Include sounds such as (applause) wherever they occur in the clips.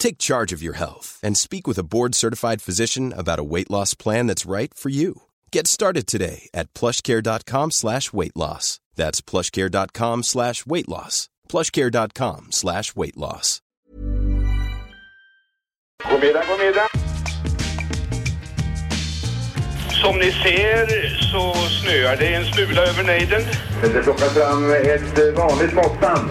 Take charge of your health and speak with a board-certified physician about a weight loss plan that's right for you. Get started today at plushcare.com slash weight loss. That's plushcare.com slash weight loss. plushcare.com slash weight loss. God middag, god middag. Som ni ser så snöar det en smula över nejden. Det plockar fram ett vanligt måttband.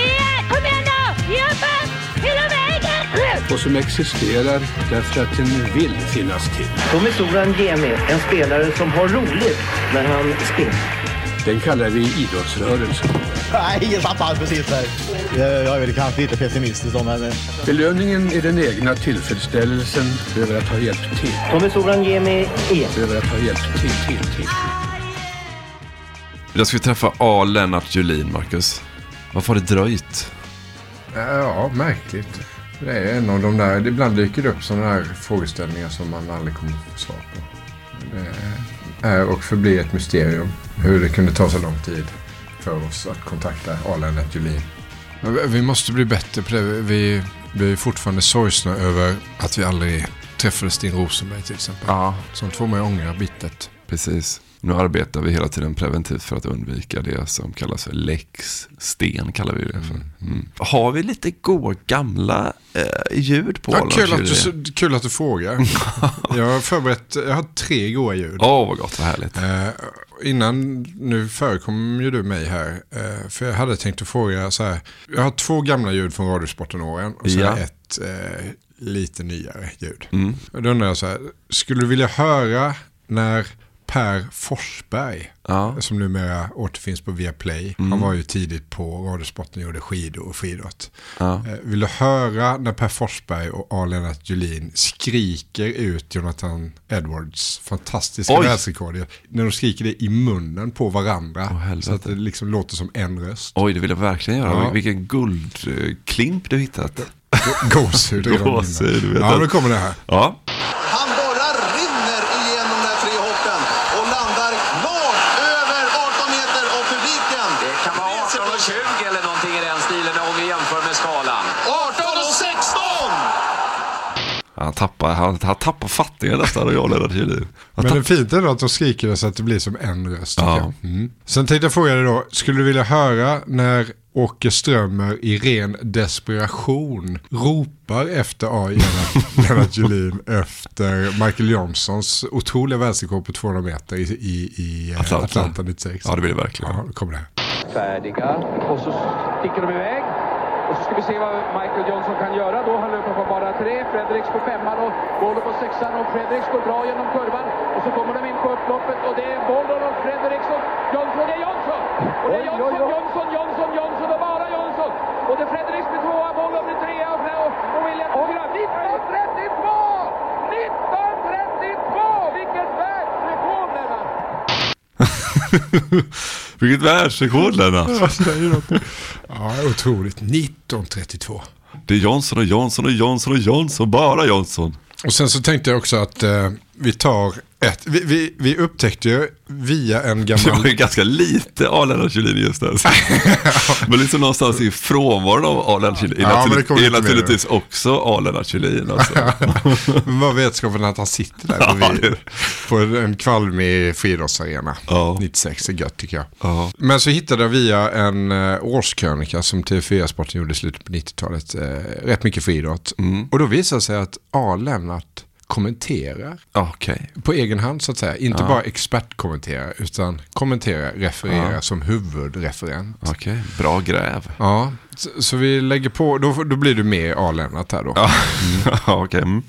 och som existerar därför att den vill finnas till. Tommy Soran Gemi, en spelare som har roligt när han spelar. Den kallar vi idrottsrörelsen. Nej, jag tappade precis där. Jag är väl kanske lite pessimistisk om men... Belöningen är den egna tillfredsställelsen över att ha hjälpt till. Tommy Soran Gemi är. Över att ha hjälpt till, till, till. Jag ska träffa A. Lennart Julin, Marcus. Varför har det dröjt? Ja, märkligt. Det är en av de där, ibland dyker det upp sådana här frågeställningar som man aldrig kommer att få svar på. Det är och förblir ett mysterium hur det kunde ta så lång tid för oss att kontakta A-Lennart Julin. Vi- Vi måste bli bättre på det. Vi, vi är fortfarande sorgsna över att vi aldrig träffade Sten Rosenberg till exempel. Ja. Sånt får man ju ångra bittert. Precis. Nu arbetar vi hela tiden preventivt för att undvika det som kallas för lex sten. kallar vi det för. Mm. Har vi lite goa gamla eh, ljud på Ja, kul, att du, kul att du frågar. (laughs) jag har förberett, jag har tre goa ljud. Åh, vad gott, vad härligt. Eh, innan, nu förekom ju du mig här. Eh, för jag hade tänkt att fråga så här. Jag har två gamla ljud från Radiosporten-åren. Och så Ja. ett eh, lite nyare ljud. Mm. Och då undrar jag så här. Skulle du vilja höra när Per Forsberg, Ja. som numera återfinns på Viaplay. Mm. Han var ju tidigt på Radiosporten och gjorde skidor och friidrott. Ja. Eh, Vill du höra när Per Forsberg och A-Lennart Julin skriker ut Jonathan Edwards fantastiska Oj! världsrekord? När de skriker det i munnen på varandra. Åh, helvete. så att det liksom låter som en röst. Oj, det vill jag verkligen göra. Ja. Vilken guldklimp du hittat. Gåshud. Gåshud, vet Ja, nu kommer det här. Ja. Han bara rinner igenom de här tre hoppen och landar klart över 18 meter av publiken. Det kan vara 18 och 20 eller någonting i den stilen om vi jämför med skalan. 18 och 16! Han tappar, han, han tappar fattningen nästan och jag Lennart. Han Men det är fint ändå att de skriker det så att det blir som en röst. Ja. Mm. Sen tänkte jag fråga dig då, skulle du vilja höra när Åke Strömmer i ren desperation ropar efter A. Lennart- (laughs) Julin efter Michael Johnsons otroliga världsrekord på 200 meter i, i, i Atlanta. Atlanta. 96. Ja, det vill jag verkligen. Ja, kommer det här. Färdiga. Och så sticker de iväg. Och så ska vi se vad Michael Johnson kan göra då. Han löper på bara tre. Fredericks på femman och Bollo på sexan. Och Fredericks går bra genom kurvan. Och så kommer de in på upploppet och det är Bollo och Fredericks och Johnson. Det är Johnson! Och det är Johnson, Johnson, Johnson, Johnson och bara Johnson! Och det är Fredericks med tvåa, Bollo blir trea och, och, och William fyra. 1932! 1932! Vilket världsrekord, Lennart! (laughs) Jag säger något. Ja, otroligt. 1932. Det är Johnson och Johnson och Johnson och Johnson, bara Johnson. Och sen så tänkte jag också att eh, vi tar ett. Vi, vi, vi upptäckte ju via en Det (laughs) var gammal... ju ganska lite av Lennart Kjellin just nu. (laughs) Men liksom någonstans i frånvaron av A. Lennart är, Ja, naturligt, är naturligtvis också A. Lennart Kjellin. Alltså. (laughs) Vad vetskapen att han sitter där på, en kvalmig friidrottsarena. Ja. 96 är gött tycker jag. Ja. Men så hittade jag via en uh, årskrönika som TV4 Sporten gjorde i slutet på 90-talet. eh, rätt mycket friidrott. Mm. Och då visade det sig att A. Lennart kommenterar Okej. på egen hand så att säga. Inte Ja. bara expertkommenterar utan kommenterar, refererar Ja. som huvudreferent. Okej, bra gräv. Ja, så, så vi lägger på, då, då blir du med A. Lennart här då. Ja, ja (laughs) okej. Mm.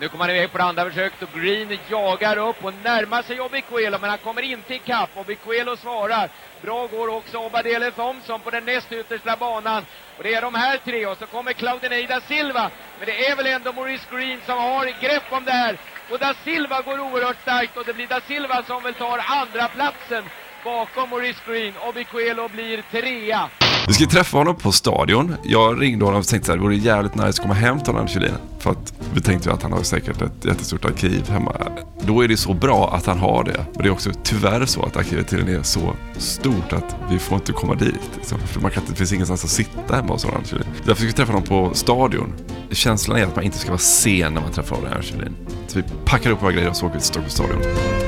Nu kommer han iväg på det andra försöket och Green jagar upp och närmar sig Obikuelo men han kommer inte ikapp. Obikuelo svarar. Bra går också Obadele Thompson på den näst yttersta banan. Och det är de här tre och så kommer Claudineida Silva. Men det är väl ändå Maurice Green som har grepp om det här. Och da Silva går oerhört starkt och det blir da Silva som väl tar andra platsen bakom Maurice Green. Obikuelo blir trea. Vi ska träffa honom på stadion. Jag ringde honom och tänkte att det vore jävligt nice att komma hem till Anders Kjellin. För att vi tänkte ju att han har säkert ett jättestort arkiv hemma. Då är det så bra att han har det. Men det är också tyvärr så att arkivet tydligen är så stort att vi får inte komma dit. liksom. För man kan det finns ingenstans att sitta hemma hos Anders Kjellin. Därför ska vi träffa honom på stadion. Känslan är att man inte ska vara sen när man träffar Anders Kjellin. Så vi packar upp våra grejer och så åker vi till Stockholms stadion.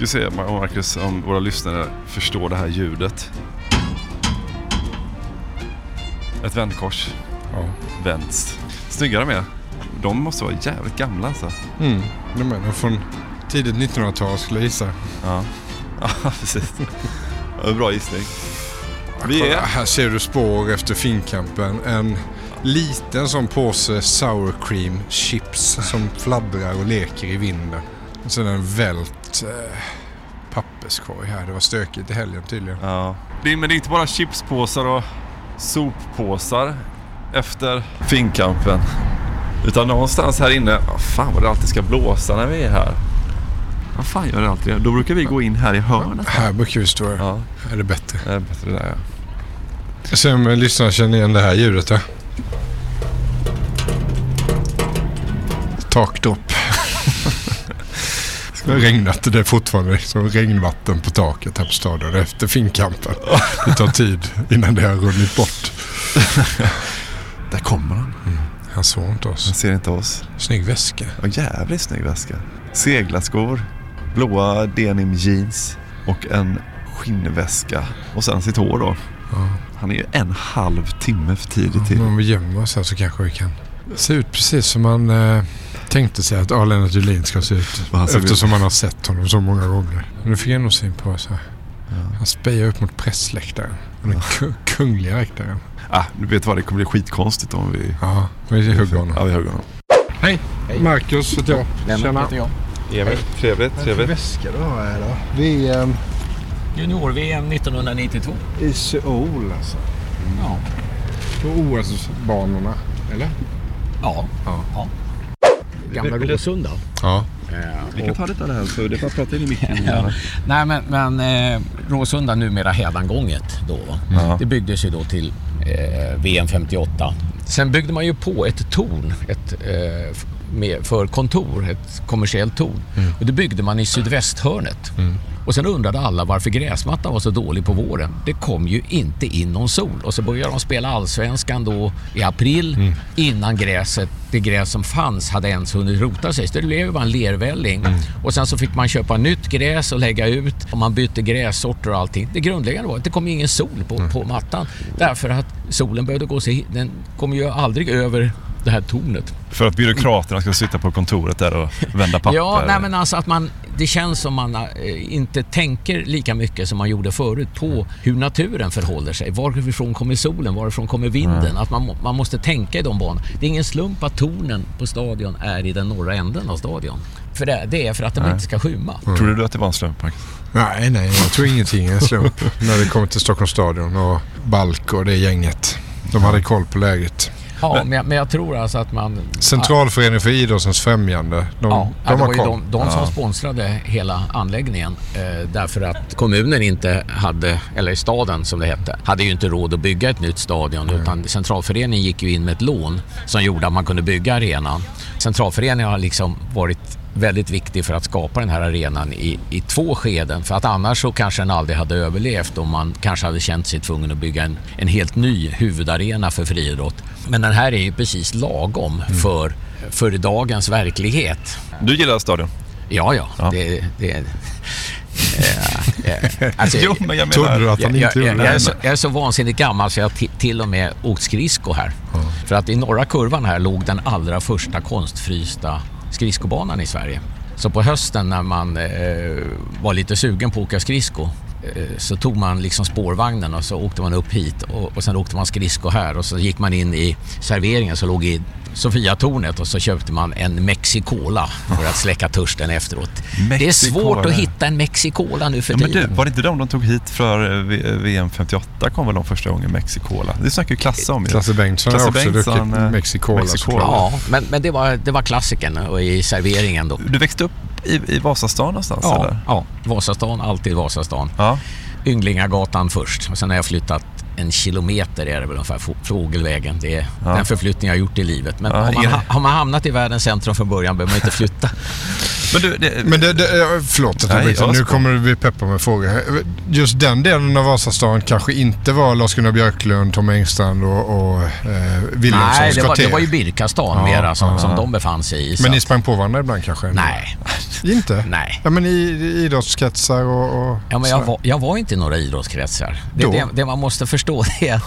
Ska se Marcus, om våra lyssnare förstår det här ljudet. Ett vändkors. Ja. Vänds. Snygga de är. De måste vara jävligt gamla alltså. Mm, de är nog från tidigt 1900-tal skulle jag gissa. Ja, (laughs) ja precis. Ja, Bra gissning. Vi är... Här ser du spår efter finkampen. En liten sån påse sour cream chips som fladdrar och leker i vinden. Och sen en vält eh, papperskorg här. Det var stökigt i helgen tydligen. Ja. Det är, men det är inte bara chipspåsar och soppåsar efter finkampen. Utan någonstans här inne, oh, fan vad det alltid ska blåsa när vi är här. Vad fan gör det alltid? Då brukar vi gå in här i hörnet. Här brukar vi stå. Ja. Är det bättre? Det är bättre där ja. Jag ser om lyssnarna känner igen det här ljudet. Ja. Takdropp. Det har regnat. Det är fortfarande som regnvatten på taket här på stadion efter finkampen. Det tar tid innan det har runnit bort. (laughs) Där kommer han. Mm. Han såg inte oss. Han ser inte oss. Snygg väska. Ja, jävligt snygg väska. Seglarskor, blåa denim jeans och en skinnväska. Och sen sitt hår då. Ja. Han är ju en halv timme för tidigt till. Om vi gömmer oss här så kanske vi kan se ut precis som man eh, tänkte sig att Arlanda Julin ska se ut. Eftersom man har sett honom så många gånger. Nu fick jag nog syn på oss här. Han spejar upp mot pressläktaren. Den ku- kungliga läktaren. Ah, du vet vad, det kommer bli skitkonstigt om vi... Ja, vi hugger honom. Ja, vi hugger honom. Hej! Marcus heter jag. Lennart heter jag. Emil, trevligt, Vad är trevligt. väska du har här då? Vi är Junior-VM 1992. i Seoul alltså. Ja. På OS-banorna, eller? Ja. Ja. ja. Gamla Råsunda. Ja. Vi kan ta lite av det här så det är bara att prata in i micken. (laughs) Ja. Nej men, men eh, Råsunda, numera Hädangånget då. Ja. Det byggdes ju då till eh, VM 58. Sen byggde man ju på ett torn ett, eh, med, för kontor, ett kommersiellt torn. Mm. Och det byggde man i sydvästhörnet. Och sen undrade alla varför gräsmattan var så dålig på våren. Det kom ju inte in någon sol. Och så började de spela allsvenskan då i april Mm. innan gräset, det gräs som fanns hade ens hunnit rota sig. Så det blev ju bara en lervälling. Mm. Och sen så fick man köpa nytt gräs och lägga ut och man bytte grässorter och allting. Det grundläggande var att det kom ingen sol på, Mm. på mattan. Därför att solen behövde gå sig, den kom ju aldrig över det här tornet. För att byråkraterna ska sitta på kontoret där och vända papper. Ja, nej men alltså att man, det känns som man eh, inte tänker lika mycket som man gjorde förut på hur naturen förhåller sig. Varifrån kommer solen? Varifrån kommer vinden? Mm. Att man, man måste tänka i de banorna. Det är ingen slump att tornen på stadion är i den norra änden av stadion. För det, det är för att de Nej. inte ska skymma. Tror du att det var en slump? Nej, nej, jag tror ingenting är en slump (laughs) när det kommer till Stockholms stadion och Balk och det gänget. De hade koll på läget. Ja, men, jag- men jag tror alltså att man... Centralföreningen för idrottens främjande, de, Ja, de det var ju de, de som Ja. sponsrade hela anläggningen eh, därför att kommunen inte hade, eller staden som det hette, hade ju inte råd att bygga ett nytt stadion utan centralföreningen gick ju in med ett lån som gjorde att man kunde bygga arenan. Centralföreningen har liksom varit väldigt viktig för att skapa den här arenan i, i två skeden för att annars så kanske den aldrig hade överlevt om man kanske hade känt sig tvungen att bygga en, en helt ny huvudarena för friidrott. Men den här är ju precis lagom för, för dagens verklighet. Du gillar stadion? Ja, ja. Det, det, eh, eh, (laughs) alltså, Jo, men jag menar- du att han inte jag, jag, det? är så, jag är så vansinnigt gammal så jag har ti- till och med åkt skridsko här. För att i norra kurvan här låg den allra första konstfrysta skridskobanan i Sverige. Så på hösten när man eh, var lite sugen på att åka skridsko så tog man liksom spårvagnen och så åkte man upp hit och, och sen åkte man skridsko här och så gick man in i serveringen som låg i Sofiatornet och så köpte man en Mexicola för att släcka törsten efteråt. det är Mexicola. svårt att hitta en Mexicola nu för Ja, men du, tiden. var det inte de de tog hit för eh, VM 58 kom väl de första gången Mexicola? Det snackar ju Klasse om ju. Klasse Bengtsson har också druckit eh, Mexicola, såklart. Ja, men, men det var, det var klassiken och i serveringen då. Du växte upp i, i Vasastan någonstans Ja, eller? ja, Vasastan, alltid Vasastan. Ja. Ynglingagatan först och sen har jag flyttat en kilometer är det väl ungefär, Få- Fågelvägen. Det är Ja. den förflyttning jag har gjort i livet. Men Ja, har, man, har man hamnat i världens centrum från början behöver man inte flytta. (laughs) Men du, det, Men det, det, förlåt att jag Nej, jag Nu kommer vi peppa med frågor. Just den delen av Vasastan kanske inte var Lars-Gunnar Björklund, Tom Engstrand och, och eh, Wilhelmssons Nej, det var, det var ju Birkastan Ja, mera som, ja. som de befann sig i. Men ni att- sprang på varandra ibland kanske? Nej. (laughs) Inte? Nej. Ja, men i, i idrottskretsar och... och Ja, men jag, var, jag var inte i några idrottskretsar. Det, det, det man måste förstå (laughs) det är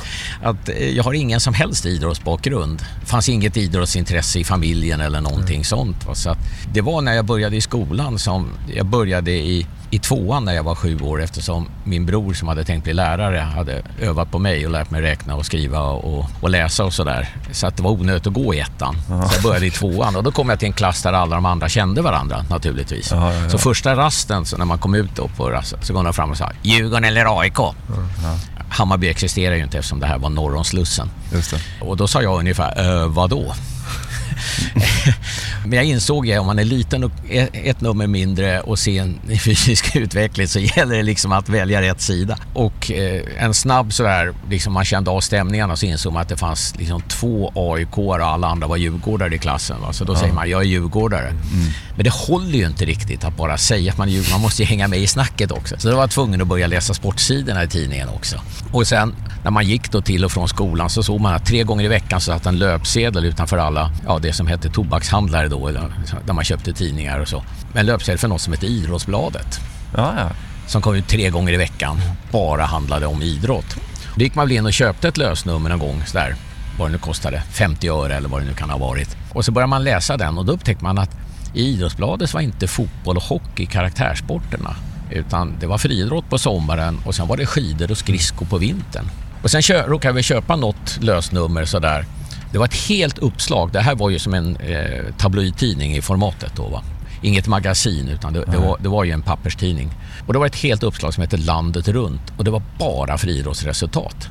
att eh, jag har ingen som helst idrottsbakgrund. Det fanns inget idrottsintresse i familjen eller någonting sånt. va. Så att det var när jag började började i skolan som, jag började i, i tvåan när jag var sju år eftersom min bror som hade tänkt bli lärare hade övat på mig och lärt mig räkna och skriva och, och läsa och sådär. Så att det var onödigt att gå i ettan. Så jag började i tvåan och då kom jag till en klass där alla de andra kände varandra naturligtvis. Ja, ja, ja. Så första rasten, så när man kom ut då på rasten, så går de fram och sa Djurgården eller AIK? Hammarby existerar ju inte eftersom det här var norr om Slussen. Och då sa jag ungefär, äh, vadå? (laughs) Men jag insåg ju om man är liten och ett nummer mindre och sen i (laughs) fysisk utveckling så gäller det liksom att välja rätt sida. Och eh, en snabb sådär, liksom man kände av stämningarna så insåg man att det fanns liksom två aik och alla andra var djurgårdare i klassen. Va? Så då Ja. säger man, jag är djurgårdare. Men det håller ju inte riktigt att bara säga att man är djurgårdare. Man måste ju hänga med i snacket också. Så då var jag tvungen att börja läsa sportsidorna i tidningen också. Och sen när man gick då till och från skolan så såg man att tre gånger i veckan så satt en löpsedel utanför alla, ja det som hette tobakshandlare då, där man köpte tidningar och så. En löpsedel för något som hette Idrottsbladet. Ja, ja. Som kom ut tre gånger i veckan, bara handlade om idrott. Då gick man väl in och köpte ett lösnummer någon gång sådär, vad det nu kostade, 50 öre eller vad det nu kan ha varit. Och så började man läsa den och då upptäckte man att i Idrottsbladet var inte fotboll och hockey karaktärsporterna. Utan det var friidrott på sommaren och sen var det skidor och skridskor på vintern. Och sen kö- råkade vi köpa något lösnummer sådär. Det var ett helt uppslag. Det här var ju som en eh, tabloidtidning i formatet då va. Inget magasin utan det, det, var, det var ju en papperstidning. Och det var ett helt uppslag som hette Landet runt och det var bara friidrottsresultat.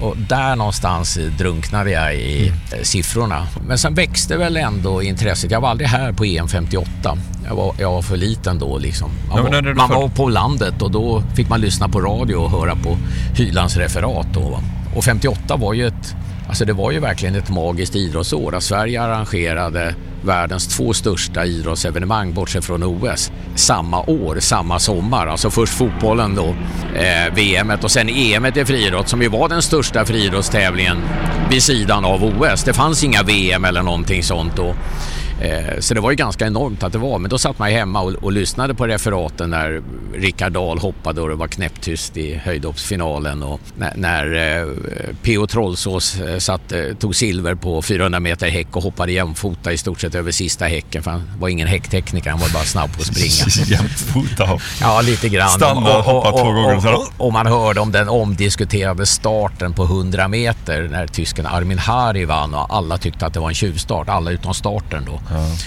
Och där någonstans drunknade jag i eh, siffrorna. Men sen växte väl ändå intresset. Jag var aldrig här på EM 58. Jag var, jag var för liten då liksom. Man, var, man för- var på landet och då fick man lyssna på radio och höra på Hylands referat då. va. Och 58 var ju ett Alltså det var ju verkligen ett magiskt idrottsår. Att Sverige arrangerade världens två största idrottsevenemang bortsett från OS samma år, samma sommar. Alltså först fotbollen då, eh, VM och sen EM i friidrott som ju var den största friidrottstävlingen vid sidan av OS. Det fanns inga VM eller någonting sånt då. Eh, Så det var ju ganska enormt att det var. Men då satt man ju hemma och, och lyssnade på referaten när Rickard Dahl hoppade och det var knäpptyst i höjdhoppsfinalen och när, när eh, P.O. Trollsås eh, satt, tog silver på 400 meter häck och hoppade jämfota i stort sett över sista häcken för han var ingen häcktekniker, han var bara snabb på att springa. (laughs) Jämfota. Ja, lite grann. Hoppa två gånger och, och, och man hörde om den omdiskuterade starten på 100 meter när tysken Armin Hari vann och alla tyckte att det var en tjuvstart, alla utom starten då.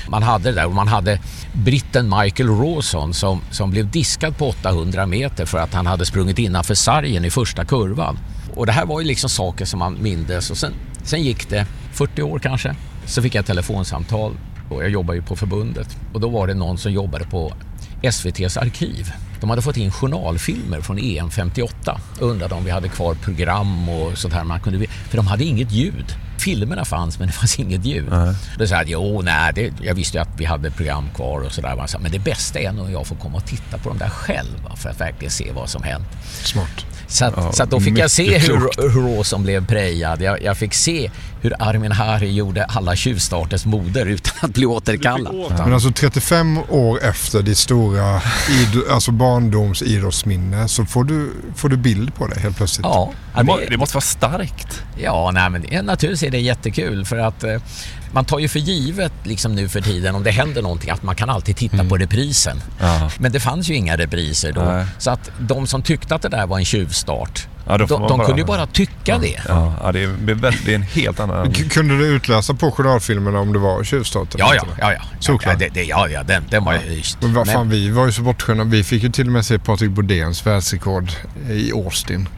Man hade det där och man hade britten Michael Rawson som, som blev diskad på 800 meter för att han hade sprungit innanför sargen i första kurvan. Och det här var ju liksom saker som man mindes och sen, sen gick det 40 år kanske. Så fick jag ett telefonsamtal och jag jobbar ju på förbundet och då var det någon som jobbade på SVTs arkiv. De hade fått in journalfilmer från EM 58. och Undrade om vi hade kvar program och sånt här. Man kunde, för de hade inget ljud. Filmerna fanns men det fanns inget ljud. Då sa jag att jo, nej, det, jag visste ju att vi hade program kvar och sådär. Men det bästa är nog jag får komma och titta på dem där själv för att verkligen se vad som hänt. Smart. Så, att, Ja, så att då fick jag se hur, hur Rawson blev prejad. Jag, jag fick se hur Armin Hari gjorde alla tjuvstarters moder utan att bli återkallad. Men alltså 35 år efter ditt stora id- alltså barndoms idrottsminne så får du, får du bild på det helt plötsligt. Ja, Det, må, det måste vara starkt. Ja, nej, men det- naturligtvis är det jättekul för att eh, man tar ju för givet liksom nu för tiden om det händer någonting att man kan alltid titta på reprisen. Ja. Men det fanns ju inga repriser då. Nej. Så att de som tyckte att det där var en tjuvstart, Ja, de, de bara- kunde ju bara tycka det. Ja, ja det, är, det är en helt annan... Kunde du utläsa på journalfilmerna om det var tjuvstart? eller Ja, ja, ja. ja. Såklart. Ja, det, det, ja, ja den, den var ju... Men vad fan, vi var ju så bortskämda. Vi fick ju till och med se Patrik Bodéns världsrekord i Austin.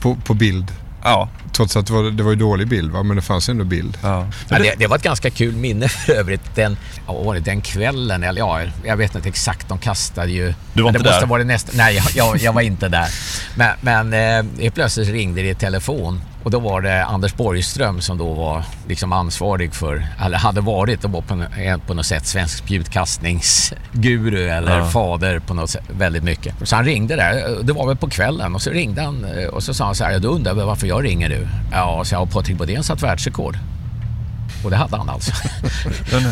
På, på bild. Ja. Trots att det var, det var ju dålig bild va, men det fanns ändå bild. Ja, det, det var ett ganska kul minne för övrigt. Den, ja, den kvällen, eller ja, jag vet inte exakt, de kastade ju... Du var inte det måste där? varit nästa, Nej, jag, jag, jag var inte där. Men, men eh, plötsligt ringde det i telefon och då var det Anders Borgström som då var liksom ansvarig för, eller hade varit och var på, på något sätt svensk spjutkastningsguru eller Ja. fader på något sätt, väldigt mycket. Så han ringde där, det var väl på kvällen och så ringde han eh, och så sa han så här, ja, du undrar varför jag ringer nu? Ja, så jag har Patrik Bodén satt världsrekord. Och det hade han alltså.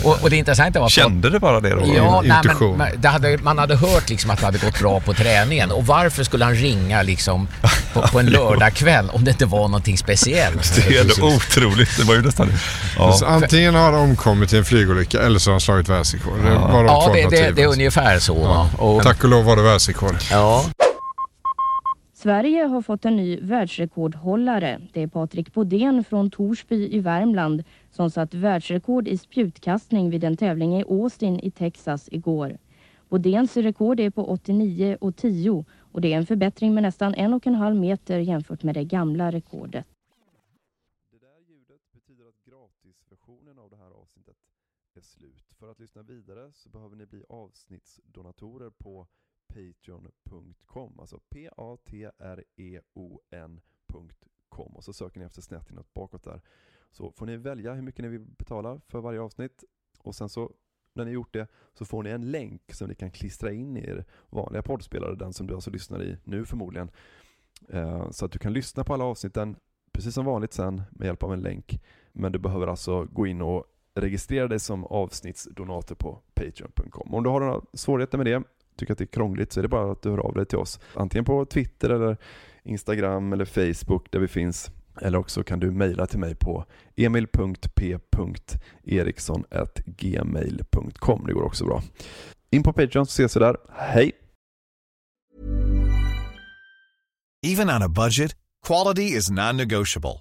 (laughs) och, och det intressanta var... att- Kände du bara det då? Ja, nej, men, Intuition. men det hade, man hade hört liksom att det hade gått bra på träningen. Och varför skulle han ringa liksom på, på en (laughs) lördagkväll om det inte var någonting speciellt? Det är ändå otroligt. Det var ju nästan... Ja. Så antingen har han omkommit i en flygolycka eller så har han slagit världsrekord. Det var de Ja, det, det, det är ungefär så. va? Och, Tack och lov var det världsrekord. Ja. Sverige har fått en ny världsrekordhållare. Det är Patrik Bodén från Torsby i Värmland som satt världsrekord i spjutkastning vid en tävling i Austin i Texas igår. Bodéns rekord är på 89 och 10 och det är en förbättring med nästan en och en halv meter jämfört med det gamla rekordet. Det där ljudet betyder att Gratisversionen av det här avsnittet är slut. För att lyssna vidare så behöver ni bli avsnittsdonatorer på patreon.com. Alltså p-a-t-r-e-o-n.com. Och så söker ni efter snett inåt bakåt där. Så får ni välja hur mycket ni vill betala för varje avsnitt. Och sen så när ni gjort det så får ni en länk som ni kan klistra in i er vanliga poddspelare, den som du alltså lyssnar i nu förmodligen. Eh, så att du kan lyssna på alla avsnitten precis som vanligt sen med hjälp av en länk. Men du behöver alltså gå in och registrera dig som avsnittsdonator på Patreon.com. Om du har några svårigheter med det, tycker att det är krångligt, så är det bara att du hör av dig till oss. Antingen på Twitter eller Instagram eller Facebook där vi finns. Eller också kan du mejla till mig på emil.p.eriksson.gmail.com. Det går också bra. In på Patreon så ses vi där. Hej! Even on a budget, quality is non-negotiable.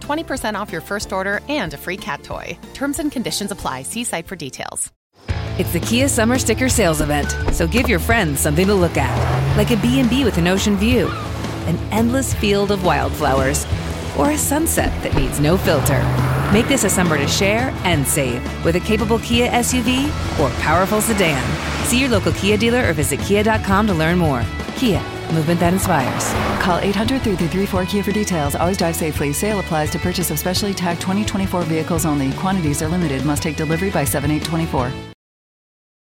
20% off your first order and a free cat toy. Terms and conditions apply. See site for details. It's the Kia Summer Sticker Sales Event, so give your friends something to look at, like a B&B with an ocean view, an endless field of wildflowers, or a sunset that needs no filter. Make this a summer to share and save with a capable Kia SUV or powerful sedan. See your local Kia dealer or visit kia.com to learn more. Kia, movement that inspires. Call 800 334 Kia for details. Always drive safely. Sale applies to purchase of specially tagged 2024 vehicles only. Quantities are limited. Must take delivery by 7824.